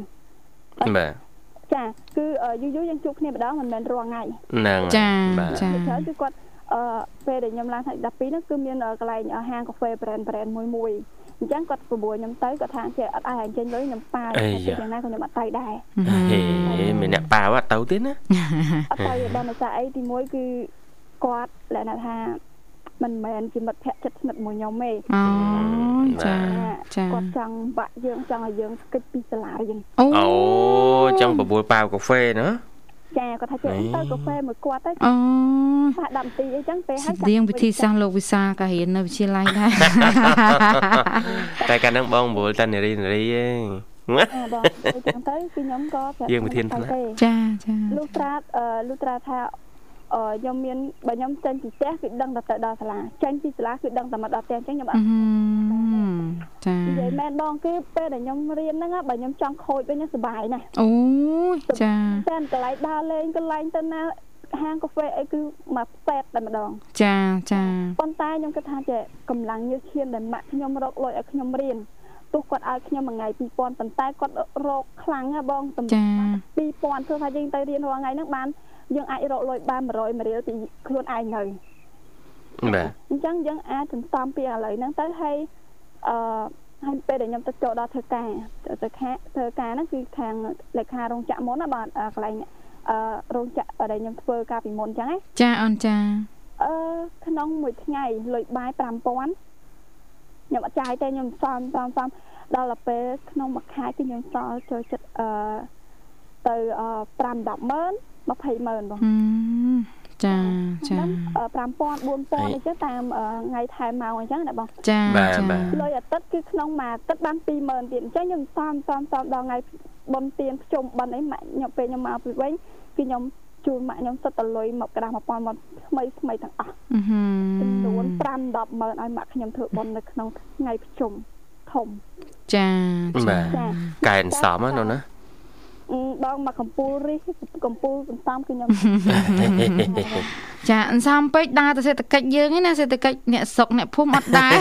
បាទចាគឺយូរយូរយើងជួបគ្នាម្ដងមិនមែនរាល់ថ្ងៃហ្នឹងចាបាទចាពីច្រើនគឺគាត់អឺពេលដែលខ្ញុំឡើងថ្ងៃ12ហ្នឹងគឺមានកន្លែងហាងកាហ្វេ brand brand មួយមួយអញ្ចឹងគាត់ប្រួយខ្ញុំទៅគាត់ថាចេះអត់ឲ្យអញ្ចឹងលុយខ្ញុំប៉ាយ៉ាងណាក៏ខ្ញុំអត់ទៅដែរហេមានអ្នកប៉ាវអត់ទៅទេណាអត់ទៅដល់ដោយសារអីទីមួយគឺគាត់លក្ខណៈថា មិនមែនជាមិត្តភក្តិចិត្តស្និទ្ធមួយខ្ញុំទេអូចាចាគាត់ចង់បាក់យើងចង់ឲ្យយើងស្គិចពីសាលារៀនអូអូចឹងបបួលប៉ាវកាហ្វេណាចាគាត់ថាចេះទៅកាហ្វេមួយគាត់ទៅអូថា10នាទីអីចឹងពេលហើយរៀងវិធីសាស្ត្រលោកវិសាក៏រៀននៅវិទ្យាល័យដែរតែកាលហ្នឹងបងបបួលតានារីនារីឯងអឺបងអញ្ចឹងទៅគឺខ្ញុំក៏ប្រាប់យើងវិធានថ្នាក់ទេចាចាលុះត្រាអឺលុះត្រាថាអឺ ខ្ញុំមានបើខ្ញុំចេញពីផ្ទះគឺដឹងតែទៅដល់សាលាចេញពីសាលាគឺដឹងតែមកដល់ផ្ទះអញ្ចឹងខ្ញុំអអឺត់ចានិយាយមែនបងគឺពេលដែលខ្ញុំរៀនហ្នឹងណាបើខ្ញុំចង់ខូចវិញខ្ញុំសប្បាយណាស់អូចាតែកន្លែងដើរលេងកន្លែងទៅណាហាងកាហ្វេអីគឺមកផ្សេតតែម្ដង ចាចាប៉ុន្តែខ្ញុំគិតថាចេះកម្លាំងញើសឈាមដែលម៉ាក់ខ្ញុំរកលុយឲ្យខ្ញុំរៀនទោះគាត់ឲ្យខ្ញុំមួយថ្ងៃ2000ប៉ុន្តែគាត់រកខ្លាំងណាបងតំចា2000គឺថាយើងទៅរៀនរាល់ថ្ងៃហ្នឹងបាន យើងអាចរកលុយបាន100មួយរៀលពីខ្លួនឯងនៅបាទអញ្ចឹងយើងអាចសន្សំពីឥឡូវហ្នឹងទៅហើយអឺហើយពេលដែលខ្ញុំទៅចូលដល់ធ្វើការទៅទៅខាធ្វើការហ្នឹងគឺខាងលេខារោងចក្រមុនណាបាទអឺកន្លែងអឺរោងចក្រដែលខ្ញុំធ្វើការពីមុនអញ្ចឹងណាចាអូនចាអឺក្នុងមួយថ្ងៃលុយបាយ5000ខ្ញុំអត់ចាយទេខ្ញុំសំសំសំដល់ទៅពេលក្នុងមួយខែគឺខ្ញុំសល់ចូលចិត្តអឺទៅអឺ5 10ម៉ឺន 20ម៉ឺនបងហឹមចាចាហ្នឹងអឺ5000 4000អីចឹងតាមអឺថ្ងៃថែមម៉ោងអញ្ចឹងណាបងចាបាទចាបាទលុយអាទិត្យគឺក្នុងមួយអាទិត្យបាន20000ទៀតអញ្ចឹងខ្ញុំសំសំសំដល់ថ្ងៃបុណ្យទានភ្ជុំបិណ្ឌអីម៉ាក់ខ្ញុំពេលខ្ញុំមកពីវិញគឺខ្ញុំជូនម៉ាក់ខ្ញុំសិតតលុយមកក្រាស់1000មកថ្មីថ្មីទាំងអស់អឺហឹចំនួនម5 10ម៉ឺនឲ្យម៉ាក់ខ្ញុំធ្វើបុណ្យនៅក្នុងថ្ងៃភ្ជុំធំចាបាទចាកែនសមណាណាអឺ បងមកកំពូលរិះកំពូលសន្សំគឺខ្ញុំចាអន្សំពេកដើរទៅសេដ្ឋកិច្ចយើងឯណាសេដ្ឋកិច្ចអ្នកស្រុកអ្នកភូមិអត់ដែរ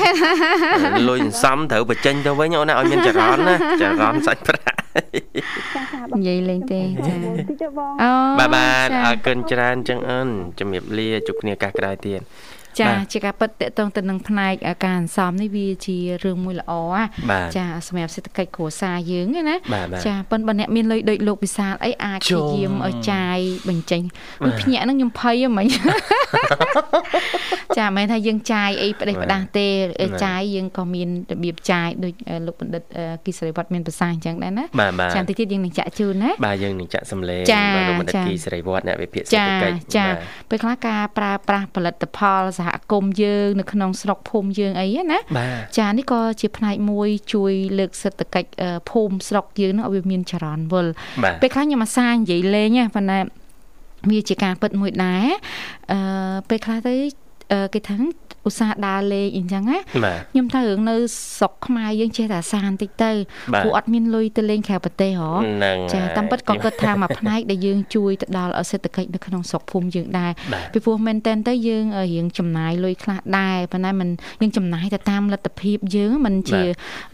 លុយសំត្រូវបញ្ចេញទៅវិញអូនណាឲ្យមានចរន្តណាចរន្តសាច់ប្រាក់ចាចាបងនិយាយលេងទេចាទីទៅបងអូបាទបាទចាអរគុណច្រើនចឹងអូនជំរាបលាជួបគ្នាឱកាសក្រោយទៀត ចាបាទជាការពិតតកតងទៅនឹងផ្នែកការអន្សំនេះវាជារឿងមួយល្អណាបាទចាសម្រាប់សេដ្ឋកិច្ចគ្រួសារយើងហ្នឹងណាបាទបាទចាប៉ុន្តែបើអ្នកមានលុយដូចលោកវិសាលអីអាចចូលព្យាយាមឲ្យចាយបញ្ចេញបាទភ្ញាក់ហ្នឹងខ្ញុំភ័យហ្មងចាមិនមែនថាយើងចាយអីផ្ដេសផ្ដាស់ទេបាទចាយយើងក៏មានរបៀបចាយដូចអឺលោកបណ្ឌិតអឺគីសរិវត្តមានប្រសាសន៍អញ្ចឹងដែរណាបាទបាទចាបន្តិចទៀតយើងនឹងចាក់ជូនណាបាទយើងនឹងចាក់សម្លេងចាបាទលោកបណ្ឌិតចាគីសេរីវត្តអ្នកវិភាគសេចាដ្ឋកិច្ចចាបាទពេលខ្លះការប្រើប្រាស់ផលិតផលសហគមន៍យើងនៅក្នុងស្រុកភូមិយើងអីណាបាទចានេះក៏ជាផ្នែកមួយជួយលើកសេដ្ឋកិច្ចអឺភូមិស្រុកយើងហ្នឹងឲ្យវាមានចរន្តវិលបាទពេលខ្លះខ្ញុំអាសានិយាយលេងណាប៉ុន្តែវាជាការពិតមួយដែរអឺពេលខ្លះទៅអឺគេថា ឧស្សាហ៍ដើរលេងអីចឹងណា បាទ ខ្ញុំថារឿងនៅស្រុកខ្មែរយើងចេះតែអាសាបន្តិចទៅ បាទ ព្រោះអត់មានលុយទៅលេងក្រៅប្រទេសហ៎ ហ្នឹង ចា ហើយ តាមពិតក៏គិតថាមួយផ្នែកដែលយើងជួយទៅដល់សេដ្ឋកិច្ចនៅក្នុងស្រុកភូមិយើងដែរ បាទ ពីព្រោះមែនតើទៅយើងអឺរៀងចំណាយលុយខ្លះដែរប៉ុន្តែมันយើងចំណាយទៅតាមលទ្ធភាពយើងมันជា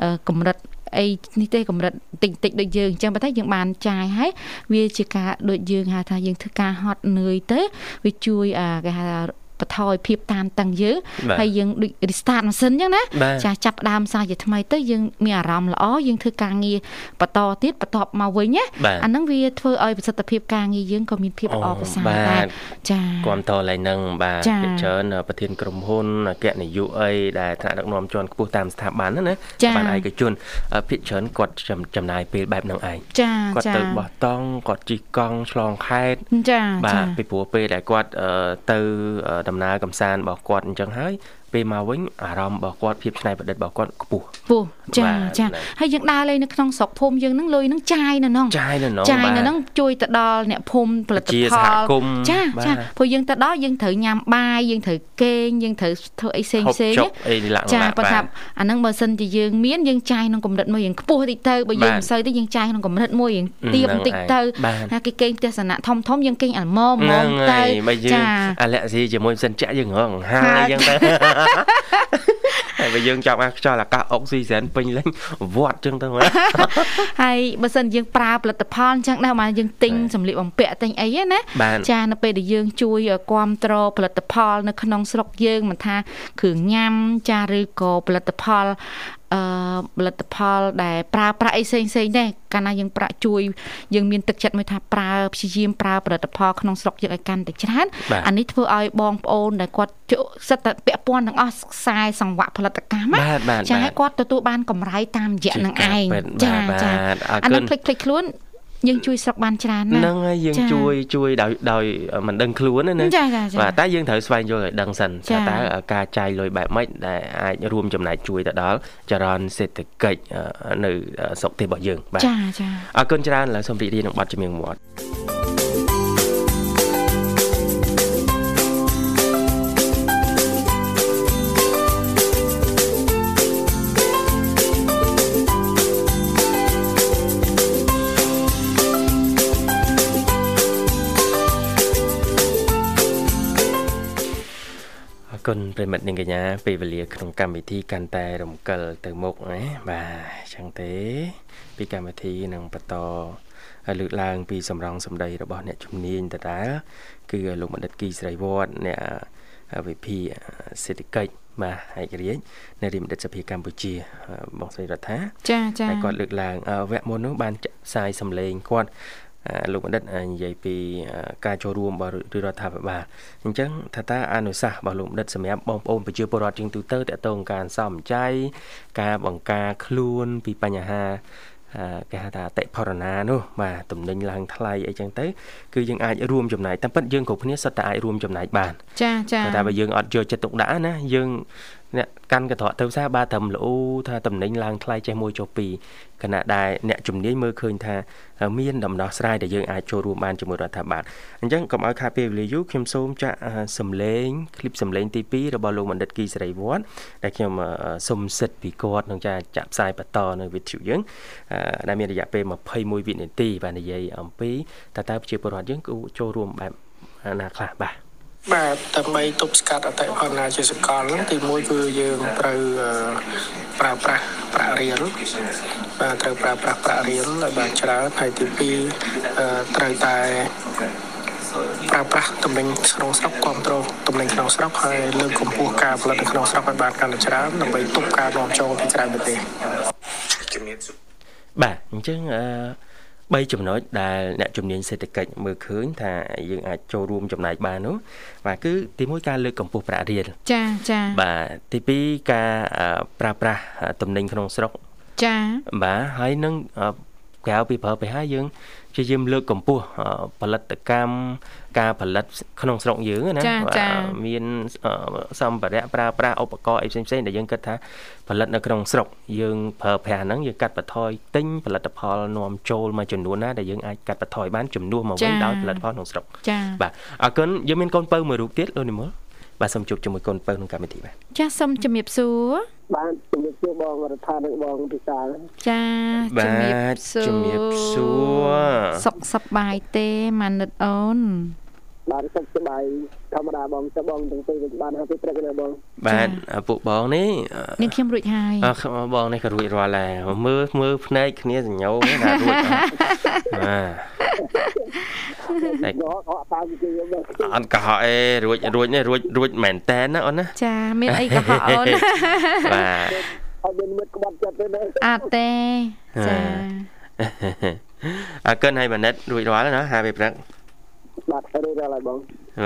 អឺកម្រិតអីនេះទេកម្រិតតិចតិចដូចយើងអញ្ចឹងប៉ុន្តែយើងបានចាយហើយវាជាការដូចយើងហៅថាយើងធ្វើការហត់នឿយទៅវាជួយអាគេហៅថា បន្ថយភាពតានតឹងយើងបាទហើយយើងដូច restart ម៉ាស៊ីនអញ្ចឹងណាបាទចាចាប់ផ្ដើមសារជាថ្មីទៅយើងមានអារម្មណ៍ល្អយើងធ្វើការងារបន្តទៀតបន្តមកវិញណាបាទអាហ្នឹងវាធ្វើឲ្យប្រសិទ្ធភាពការងារយើងក៏មានភាពល្អប្រសើរបាដែរទចាគ្រប់តឡើយហ្នឹងបាទចា៎ភាគច្រើនប្រធានក្រុមហ៊ុនអគ្គនាយកអីដែលថ្នាក់ដឹកនាំជាន់ខ្ពស់តាមស្ថាប័នហ្នឹងណាចា៎បានឯកជនអឺភាគច្រើនគាត់ចំចំណាយពេលបែបហ្នឹងឯងចាគាត់ចាទៅបោះតង់គាត់ជិះកង់ឆ្លងខេត្តចាបាចាទពីព្រោះពេលដែលគាត់អឺទៅអឺដំណើរកំសាន្តរបស់គាត់អញ្ចឹងហើយ ពេលមកវិញអារម្មណ៍របស់គាត់ភាពច្នៃប្រឌិតរបស់គាត់ខ្ពស់ខ្ពស់ចាចាហើយយើងដើរលេងនៅក្នុងស្រុកភូមិយើងហ្នឹងលុយហ្នឹងចាយនៅហ្នឹងចាយនៅហ្នឹងចាយនៅហ្នឹងជួយទៅដល់អ្នកភូមិផលិតផលចាចាព្រោះយើងទៅដល់យើងត្រូវញ៉ាំបាយយើងត្រូវគេងយើងត្រូវធ្វើអីផ្សេងផ្សេងចាប៉ុន្តែអាហ្នឹងបើសិនជាយើងមានយើងចាយក្នុងកម្រិតមួយយើងខ្ពស់តិចទៅបើយើងមិនសូវទេយើងចាយក្នុងកម្រិតមួយយើងទៀបបន្តិចទៅណាគេគេងទស្សនៈធំធំយើងគេងអាល្មមហ្មងទៅចាអាឡែស៊ីជាមួយសិនចាក់យើងរងហាយអញ្ចឹងទៅហើយបើយើងចាប់អាខ្យល់អាកាសអុកស៊ីហ្សែនពេញលេញវត្តចឹងទៅហើយបើសិនយើងប្រើផលិតផលអញ្ចឹងដែរមកយើងទិញសម្លៀកបំពាក់ទិញអីណាចានៅពេលដែលយើងជួយគ្រប់គ្រងផលិតផល នៅក្នុងស្រុកយើងមិនថាគ្រឿងញ៉ាំចាឬក៏ផលិតផល អឺផលិតផលដែលប្រើប្រាស់អីផ្សេងផ្សេងដែរកាលណាយើងប្រាក់ជួយយើងមានទឹកចិត្តមួយថាប្រើព្យាយាមប្រើផលិតផលក្នុងស្រុកយើងឲ្យកាន់តែច្រើនអានេះធ្វើឲ្យបងប្អូនដែលគាត់សិតតែពាក់ព័ន្ធទាំងអស់ខ្សែសង្វាក់ផលិតកម្មចាឲ្យគាត់ទទួលបានកម្រៃតាមរយៈនឹងឯងចាចាអានេះភ្លេចភ្លេចខ្លួន យើងជួយស្រុកបានច្រើនណាស់ហ្នឹងហើយយើងជួយជួយដោយដោយមិនដឹងខ្លួនណាបាទតែយើងត្រូវស្វែងយល់ឲ្យដឹងសិនថាតើការចាយលុយបែបម៉េចដែលអាចរួមចំណែកជួយទៅដល់ចរន្តសេដ្ឋកិច្ចនៅស្រុកទេសរបស់យើងបាទចាចាអរគុណច្រើនឡើយសូមរីករាយនឹងបទចម្រៀងមាត់ គុណប្រិមិត្តនាងកញ្ញាពេលវេលាក្នុងកម្មវិធីកាន់តែរំកិលទៅមុខណាបាទអញ្ចឹងទេ ពីកម្មវិធីនឹងបន្តលើកឡើង ពីសម្រងសម្ដីរបស់អ្នកជំនាញដដែលគឺលោកបណ្ឌិតគីស្រីវត្តអ្នកវិភាសេដ្ឋកិច្ចបាទឯករាជ្យនៃរាជបណ្ឌិតសភាកម្ពុជាបងស្រីរដ្ឋាចាចាហើយគាត់លើកឡើងវគ្គមុននោះបានផ្សាយសម្លេងគាត់ លោកបណ្ឌិតនិយាយពីការចូលរួមរបស់រដ្ឋាភិបាលអញ្ចឹងថាតើអនុសាសន៍របស់លោកបណ្ឌិតសម្រាប់បងប្អូនប្រជាពលរដ្ឋជាងទូទៅតកតងការសំចៃការបង្ការខ្លួនពីបញ្ហាគេហៅថាអតិផរណានោះបាទតំណែងឡើងថ្លៃអីចឹងទៅគឺយើងអាចរួមចំណែកតែពិតយើងគ្រប់គ្នាសុទ្ធតែអាចរួមចំណែកបានចាចាតែបើយើងអត់យកចិត្តទុកដាក់ណាយើង អ្នកកាន់កន្ត្រកទៅផ្សារបាទត្រឹមល្អថាតំណែងឡើងថ្លៃចេះមួយចុះពីរគណៈដែលអ្នកជំនាញមើលឃើញថាមានដំណោះស្រាយដែលយើងអាចចូលរួមបានជាមួយរដ្ឋាភិបាលអញ្ចឹងកុំឲ្យខាតពេលវេលាយូរខ្ញុំសូមចាក់សំឡេងឃ្លីបសំឡេងទី2របស់លោកបណ្ឌិតគីសេរីវត្តដែលខ្ញុំសូមសិទ្ធពីគាត់ក្នុងការចាក់ផ្សាយបន្តនៅវិទ្យុយើងដែលមានរយៈពេល21វិនាទីបាទនិយាយអំពីតើតើប្រជាពលរដ្ឋយើងគូចូលរួមបែបណាខ្លះបាទ បាទដើម្បីទប់ស្កាត់អតិផរណាជាសកលហ្នឹងទីមួយគឺយើងត្រូវប្រើប្រាស់ប្រាក់រៀលបាទត្រូវប្រើប្រាស់ប្រាក់រៀលឲ្យបានច្រើនហើយទី2ត្រូវតែប្រើប្រាស់តំណែងក្នុងស្រុកគ្រប់គ្រងតំណែងក្នុងស្រុកហើយលើកកម្ពស់ការផលិតនៅក្នុងស្រុកឲ្យបានកាន់តែច្រើនដើម្បីទប់ការនាំចូលពីក្រៅប្រទេសជំនាញបាទអញ្ចឹងអឺ 3ចំណុចដែលអ្នកជំនាញសេដ្ឋកិច្ចមើលឃើញថាយើងអាចចូលរួមចំណែកបាននោះបាទគឺទី1ការលើកកម្ពស់ប្រាក់រៀលចាចាបាទទី2ការប្រើប្រាស់តំណែងក្នុងស្រុកចាបាទហើយនឹងក្រៅពីប្រើប្រាស់ហើយយើង ព្យាយាមលើកកម្ពស់ផលិតកម្មការផលិតក្នុងស្រុកយើងណាមានសម្ភារៈប្រើប្រាស់ឧបករណ៍អីផ្សេងៗដែលយើងគិតថាផលិតនៅក្នុងស្រុកយើងប្រើប្រាស់ហ្នឹងយើងកាត់បន្ថយទិញផលិតផលនាំចូលមួយចំនួនណាដែលយើងអាចកាត់បន្ថយបានចំនួនមកវិញដោយផលិតផលក្នុងស្រុកបាទអរគុណយើងមានកូនពៅមួយរូបទៀតលោកនិមល បាទសូមជួបជាមួយកូនពៅក្នុងកម្មវិធីបាទចាសសូមជំរាបសួរបាទជំរាបសួរបងរដ្ឋាភិបាលបងពិសាលចាជំរាបសួរជំរាបសួរសុខសប្បាយទេម៉ានិតអូន បាទសុខសប្បាយធម្មតាបងទៅបងទាំងពីរបានហើយព្រឹកណាបង បាទពួកបងនេះនេះខ្ញុំរួចហើយអើបងនេះក៏រួចរាល់ដែរមើលមើលភ្នែកគ្នាសញ្ញោណារួចបាទកុហកអត់តាមគេអត់កុហកអេរួចរួចនេះរួចរួចមែនតែនណាអូនណាចាមានអីកុហកអូនបាទអត់មានមិត្តក្បត់ចិត្តទេណាអត់ទេចាអើកិនឲ្យម៉ានិតរួចរាល់ណាហាពេលព្រឹក បាទរួចរាល់ហើយបង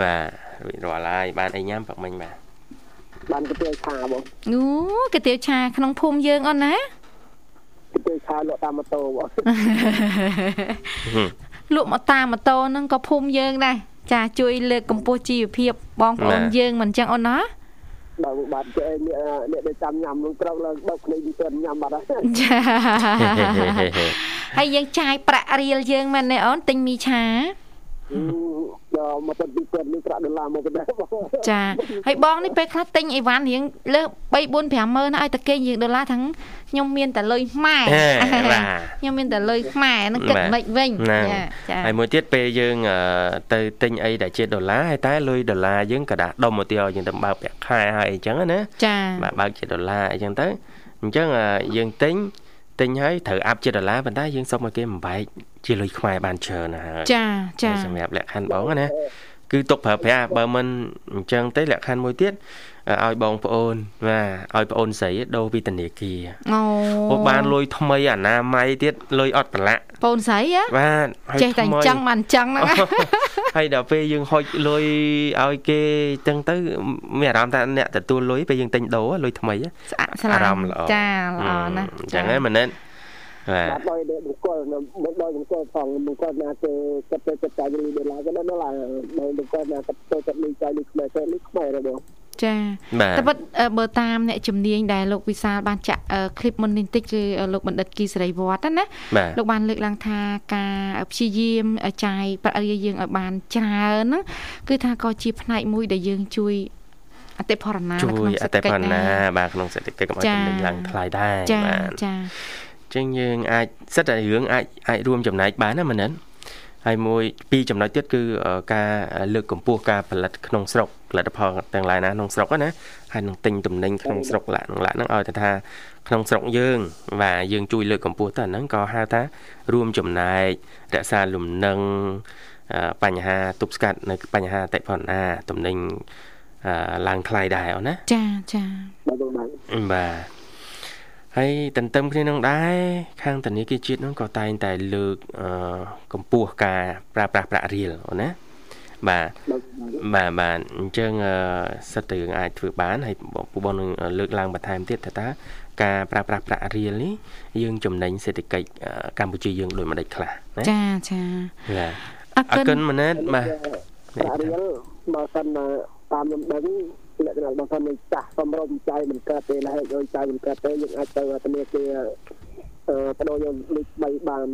បាទរួចរាល់ហើយបានអីញ៉ាំផឹកមិញបាទបានកាទៀវឆាបងអូកាទៀវឆាក្នុងភូមិយើងអូនណាកាទៀវឆាលក់តាមម៉ូតូបងលក់មកតាមម៉ូតូហ្នឹងក៏ភូមិយើងដែរចាជួយលើកកម្ពស់ជីវភាពបងប្អូនយើងមិនអញ្ចឹងអូនណាបើបាទចេះអ្នកដែលចាំញ៉ាំនឹងក្រោកឡើងបើកភ្នែកទៅញ៉ាំបាត់ហើយចាហើយយើងចាយប្រាក់រៀលយើងមែនទេអូនទិញមីឆា ដល់មកទៅពីគាត់មានប្រាក់ដុល្លារមកដែរចាហើយបងនេះពេលខ្លះទិញអីវ៉ាន់រៀងលើ3 4 5ម៉ឺនឲ្យតែគេយើងដុល្លារទាំងខ្ញុំមានតែលុយខ្មែរខ្ញុំមានតែលុយខ្មែរនឹងគិតមិនវិញចាហើយមួយទៀតពេលយើងទៅទិញអីដែលជាដុល្លារហើយតែលុយដុល្លារយើងក៏ដាក់ដុំមកទៀតយើងទៅបើកប្រាក់ខែហើយអីចឹងណាចាបាទបើកជាដុល្លារអីចឹងទៅអញ្ចឹងយើងទិញ ទិញហើយត្រូវអាប់ជាដុល្លារប៉ុន្តែយើងសុំឲ្យគេបំបែកជាលុយខ្មែរបានច្រើនណាស់ចាចាសម្រាប់លក្ខខណ្ឌបងណា គឺទុកប្រើប្រាស់បើមិនអញ្ចឹងទេលក្ខខណ្ឌមួយទៀតឲ្យបងប្អូនបាទឲ្យប្អូនស្រីដូរពីធនាគារអូបានលុយថ្មីអនាម័យទៀតលុយអត់ប្រឡាក់ប្អូនស្រីហ៎បាទចេះតែអញ្ចឹងបានអញ្ចឹងហ្នឹងហើយដល់ពេលយើងហុចលុយឲ្យគេអញ្ចឹងទៅមានអារម្មណ៍ថាអ្នកទទួលលុយពេលយើងទិញដូរលុយថ្មីស្អាតស្លាអារម្មណ៍ល្អចាល្អណាស់អញ្ចឹងហ្នឹងមែនទេ បាទដោយដែលបុគ្គលមកដោយបុគ្គលផងបុគ្គលណាគេគាត់ទៅចាយលុយដុល្លារក៏ដល់ដល់ដោយបុគ្គលណាគាត់ទៅចាត់លុយចាយលុយខ្មែរទៅលុយខ្មែររបស់ចាតែពិតបើតាមអ្នកជំនាញដែលលោកវិសាលបានចាក់คลิปមុននេះតិចគឺលោកបណ្ឌិតគីសេរីវត្តណាលោកបានលើកឡើងថាការព្យាយាមចាយប្រាក់រាយយើងឲ្យបានច្រើនហ្នឹងគឺថាក៏ជាផ្នែកមួយដែលយើងជួយអតិផរណាក្នុងសេដ្ឋកិច្ចជួយអតិផរណាបាទក្នុងសេដ្ឋកិច្ចកុំឲ្យចំណេញឡើងថ្លៃដែរបាទចា ចឹងយើងអាចសិតតែរឿងអាចអាចរួមចំណែកបានណាមែនទេហើយមួយពីរចំណុចទៀតគឺការលើកកម្ពស់ការផលិតក្នុងស្រុកផលិតផលទាំងឡាយណាក្នុងស្រុកណាហើយនឹងទិញទំនិញក្នុងស្រុកឡាក់នឹងឡាក់ហ្នឹងឲ្យតែថាក្នុងស្រុកយើងបាទយើងជួយលើកកម្ពស់ទៅហ្នឹងក៏ហៅថារួមចំណែករក្សាលំនឹងបញ្ហាទប់ស្កាត់នៅបញ្ហាអតិផរណាទំនិញឡើងថ្លៃដែរអូនណាចាចាបាទ ហើយទន្ទឹមគ្នានឹងដែរខាងធនាគារជាតិនោះក៏តែងតែលើកកម្ពស់ការប្រើប្រាស់ប្រាក់រៀលអូនណាបាទបាទបាទអញ្ចឹងសិតតែយើងអាចធ្វើបានហើយពូបងនឹងលើកឡើងបន្ថែមទៀតថាតើការប្រើប្រាស់ប្រាក់រៀលនេះយើងចំណេញសេដ្ឋកិច្ចកម្ពុជាយើងដូចម្ដេចខ្លះណាចាចាបាទអរគុណម៉ណែតបាទប្រាក់រៀលបើសិនតាមខ្ញុំដឹង លក្ខណៈរបស់គាត់នឹងចាស់សំរុំចៃមិនកើតទេហើយឲ្យចៃមិនកើតទេយើងអាចទៅធនាគារបដូរយកលុយបីបាន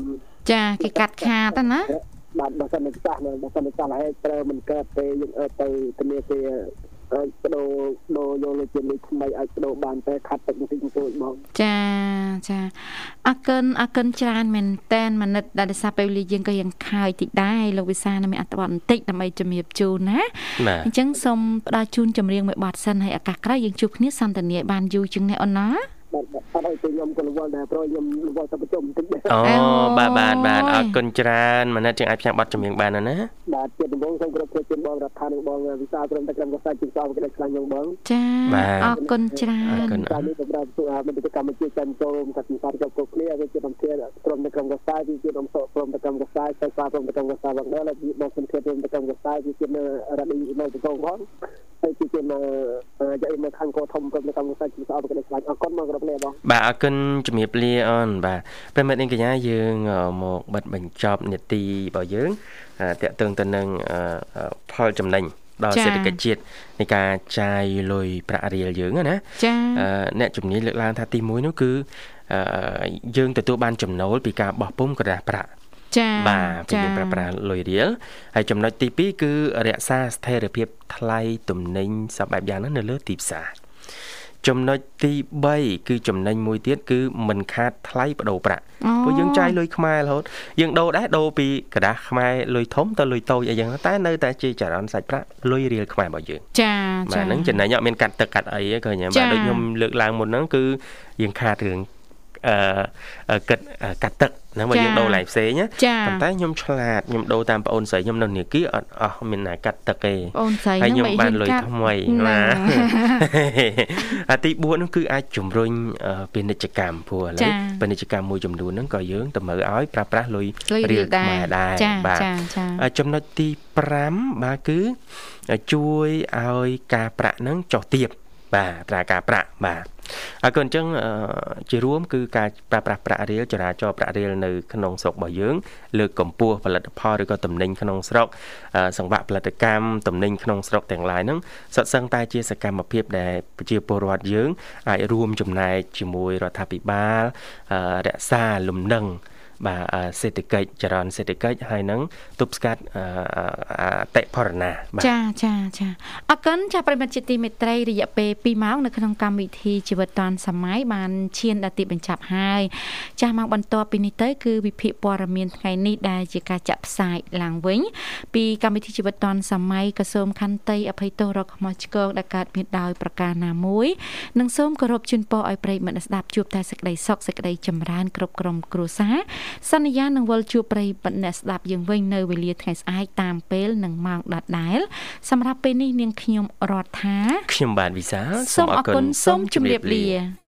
ចាគេកាត់ខាតណាបាទបើសិនចាស់បើសិនចាស់ហើយត្រូវមិនកើតទេយើងអាចទៅធនាគារ អាចបដូរបដូរយកលុយជាលុយថ្មីអាចបដូរបានតែខាត់ទឹកបន្តិចបន្តួចបងចាចាអរគុណអរគុណច្រើនមែនតែនមនិតដែលសារពេលវេលាយើងក៏យ៉ាងខើយតិចដែរលោកវិសានៅមានអត្ថបទបន្តិចដើម្បីជំរាបជូនណាអញ្ចឹងសូមផ្ដល់ជូនចម្រៀងមួយបទសិនហើយឱកាសក្រោយយើងជួបគ្នាសន្ទនាបានយូរជាងនេះអូនណា បាទអត់ឲ្យខ្ញុំក៏រវល់ដែរព្រោះខ្ញុំរវល់តែប្រជុំបន្តិចដែរអូបាទបាទបាទអរគុណច្រើនមនិតជាងអាចផ្សាយប័ណ្ណចម្រៀងបានណាបាទជាដំបូងសូមគោរពជូនបងរដ្ឋាភិបាលបងវិសាក្រុមតែក្រុមកសាជាសោក្តីខ្លាំងយើងបងចាអរគុណច្រើនអរគុណការនេះសម្រាប់មិត្តកម្មជាចិនចូលរួមកាត់វិសាគ្រប់គ្រប់គ្នាវាជាបំពេញក្រុមតែក្រុមកសាវាជាដំសោក្រុមតែក្រុមកសាទៅសារក្រុមតែក្រុមកសាបងដែរហើយមកសន្តិភាពក្រុមតែក្រុមកសាវាជារ៉ាឌីនៅទៅកងផងហើយជាជាយកមកខាងកោធំក្រុមតែក្រុមកសាជាសោក្តីខ្លាំងអរគុណមកគ្រប់គ្នាបងបាទអរគុណជំរាបលាអូនបាទប្រិមិត្តនាងកញ្ញាយើងមកបិទបញ្ចប់នេតិរបស់យើងតកតឹងទៅនឹងផលចំណេញដល់សេដ្ឋកិច្ចជាតិនៃការចាយលុយប្រាក់រៀលយើងណាចាអ្នកជំនាញលើកឡើងថាទី1នោះគឺយើងទទួលបានចំណូលពីការបោះពុម្ពក្រដាសប្រាក់ចាបាទពីយើងប្រើប្រាស់លុយរៀលហើយចំណុចទី2គឺរក្សាស្ថិរភាពថ្លៃទំនិញសពបែបយ៉ាងហ្នឹងនៅលើទីផ្សារ ចំណុចទី3គឺចំណេញមួយទៀតគឺមិនខាតថ្លៃបដូរប្រាក់ព្រោះយើងចាយលុយខ្មែររហូតយើងដូរដែរដូរពីក្រដាស់ខ្មែរលុយធំទៅលុយតូចអីយ៉ាងតែនៅតែជាចរន្តសាច់ប្រាក់លុយរៀលខ្មែររបស់យើងចាចាបាទហ្នឹងចំណេញអត់មានកាត់ទឹកកាត់អីទេឃើញទេបាទដូចខ្ញុំលើកឡើងមុនហ្នឹងគឺយើងខាតរឿង គិតកាត់ទឹកណាមកយើងដូរឡៃផ្សេងណាប៉ុន្តែខ្ញុំឆ្លាតខ្ញុំដូរតាមប្អូនស្រីខ្ញុំនៅនាគារអត់អស់មានណាកាត់ទឹកទេអូនស្រីហើយខ្ញុំបានលុយថ្មីណាអាទី4នោះគឺអាចជំរុញពាណិជ្ជកម្មព្រោះឥឡូវពាណិជ្ជកម្មមួយចំនួនហ្នឹងក៏យើងតម្រូវឲ្យប្រើប្រាស់លុយរៀលខ្មែរដែរបាទចំណុចទី5បាទគឺជួយឲ្យការប្រាក់ហ្នឹងចុះទាប បាទត្រាការប្រាក់បាទអរគុណអញ្ចឹងជារួមគឺការប្រើប្រាស់ប្រាក់រៀលចរាចរណ៍ប្រាក់រៀលនៅក្នុងស្រុករបស់យើង លើកកម្ពស់ផលិតផលឬក៏ទំនិញក្នុងស្រុកសង្វាក់ផលិតកម្មទំនិញក្នុងស្រុកទាំងឡាយហ្នឹងសុទ្ធសឹងតែជាសកម្មភាពដែលប្រជាពលរដ្ឋយើងអាចរួមចំណែកជាមួយរដ្ឋាភិបាលរក្សាលំនឹង បាទសេដ្ឋកិច្ចចរន្តសេដ្ឋកិច្ចហើយនឹងទប់ស្កាត់អតិផរណាបាទចាចាចាអរគុណចាប្រិមត្តជាទីមេត្រីរយៈពេល2ម៉ោងនៅក្នុងកម្មវិធីជីវិតឌွန်សម័យបានឈានដល់ទីបញ្ចប់ហើយចាមកបន្តពីនេះទៅគឺវិភាគព័ត៌មានថ្ងៃនេះដែលជាការចាក់ផ្សាយឡើងវិញពីកម្មវិធីជីវិតឌွန်សម័យក៏សូមខន្តីអភ័យទោសរកខ្មោចឆ្គងដែលកើតមានដោយប្រការណាមួយនិងសូមគោរពជូនពរឲ្យប្រិយមិត្តស្ដាប់ជួបតែសេចក្តីសុខសេចក្តីចម្រើនគ្រប់ក្រុមគ្រួសារសន្យានឹងវិលជួបប្រិយមិត្តអ្នកស្ដាប់យើងវិញនៅវេលាថ្ងៃស្អែកតាមពេលនិងម៉ោងដដែលសម្រាប់ពេលនេះនាងខ្ញុំរដ្ឋាខ្ញុំបាទវិសាសូមអរគុណសូមជម្រាបលា